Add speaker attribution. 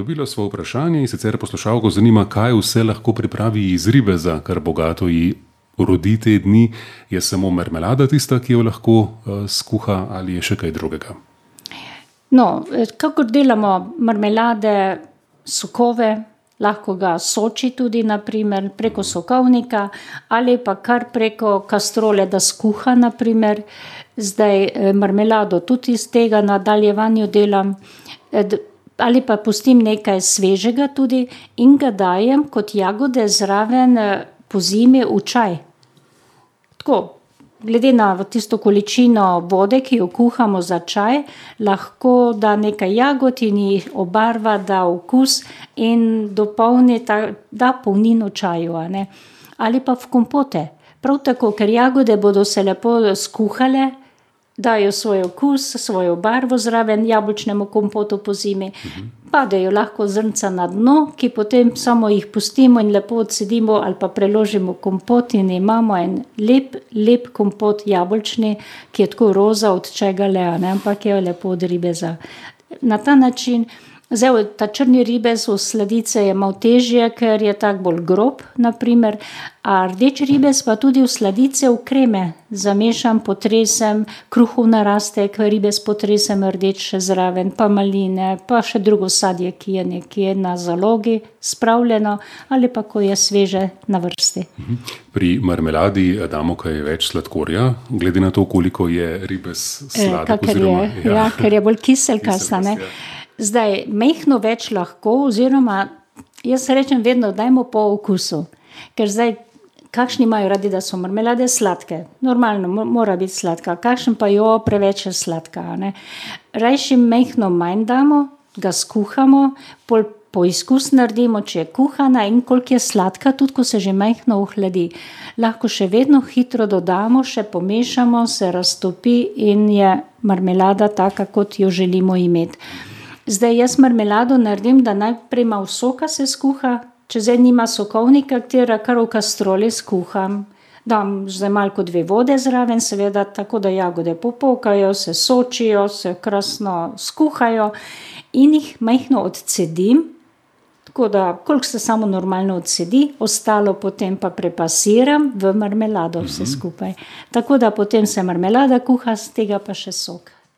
Speaker 1: Dobilo smo vprašanje in sicer poslušalko zanima, kaj vse lahko pripravi iz ribe za kar bogato ji rodi te dni. Je samo marmelada tista, ki jo lahko uh, skuha ali je še kaj drugega?
Speaker 2: No, kako delamo marmelade, sokove, lahko ga soči tudi naprimer, preko sokovnika ali pa kar preko kastrole, da skuha. Naprimer. Zdaj marmelado tudi iz tega nadaljevanja delam ali pa pustim nekaj svežega tudi in ga dajem kot jagode zraven po zimi v čaj. Tako, glede na tisto količino vode, ki jo kuhamo za čaj, lahko da nekaj jagod in jih obarva, da okus in dopolni ta, da polnino čaju. Ali pa v kompote. Prav tako, ker jagode bodo se lepo skuhale, dajo svoj okus, svojo barvo zraven jabolčnemu kompotu pozimi. Padejo lahko zrnca na dno, ki potem samo jih pustimo in lepo odcedimo ali pa preložimo kompot in imamo en lep, lep kompot jabolčni, ki je tako roza od čega le, ampak je lepo od ribeza. Na ta način, zdaj ta črni ribez v sladice je malo težje, ker je tako bolj grob, na primer, a rdeči ribez pa tudi v sladice v kreme zamešam, potresem, kruhov narastek, ribez potresem rdeč še zraven, pa maline, pa še drugo sadje, ki je nekje na zalogi spravljeno ali pa ko je sveže na vrsti.
Speaker 1: Pri marmeladi damo kaj več sladkorja, glede na to, koliko je ribez sladek
Speaker 2: kakor
Speaker 1: oziroma
Speaker 2: je, ja, ker je bolj kiselkast, a ne.
Speaker 1: Kiselkast, ja.
Speaker 2: Zdaj, majhno več lahko, oziroma jaz rečem vedno, dajmo po okusu. Ker zdaj, kakšni imajo radi, da so marmelade sladke? Normalno, mora biti sladka, kakšen pa, preveč je sladka. Rajši majhno manj damo, ga skuhamo, pol poizkus naredimo, če je kuhana in koliko je sladka, tudi ko se že majhno ohladi. Lahko še vedno hitro dodamo, še pomešamo, se raztopi in je marmelada taka, kot jo želimo imeti. Zdaj jaz marmelado naredim, da najprej malo soka se skuha, če zdaj nima sokovnika, katera, kar v kastroli skuham. Dam zdaj malko dve vode zraven, seveda, tako da jagode popokajo, se sočijo, se krasno skuhajo in jih majhno odcedim, tako da, koliko se samo normalno odcedi, ostalo potem pa prepasiram v marmelado vse skupaj. Tako da potem se marmelada kuha, iz tega pa še sok.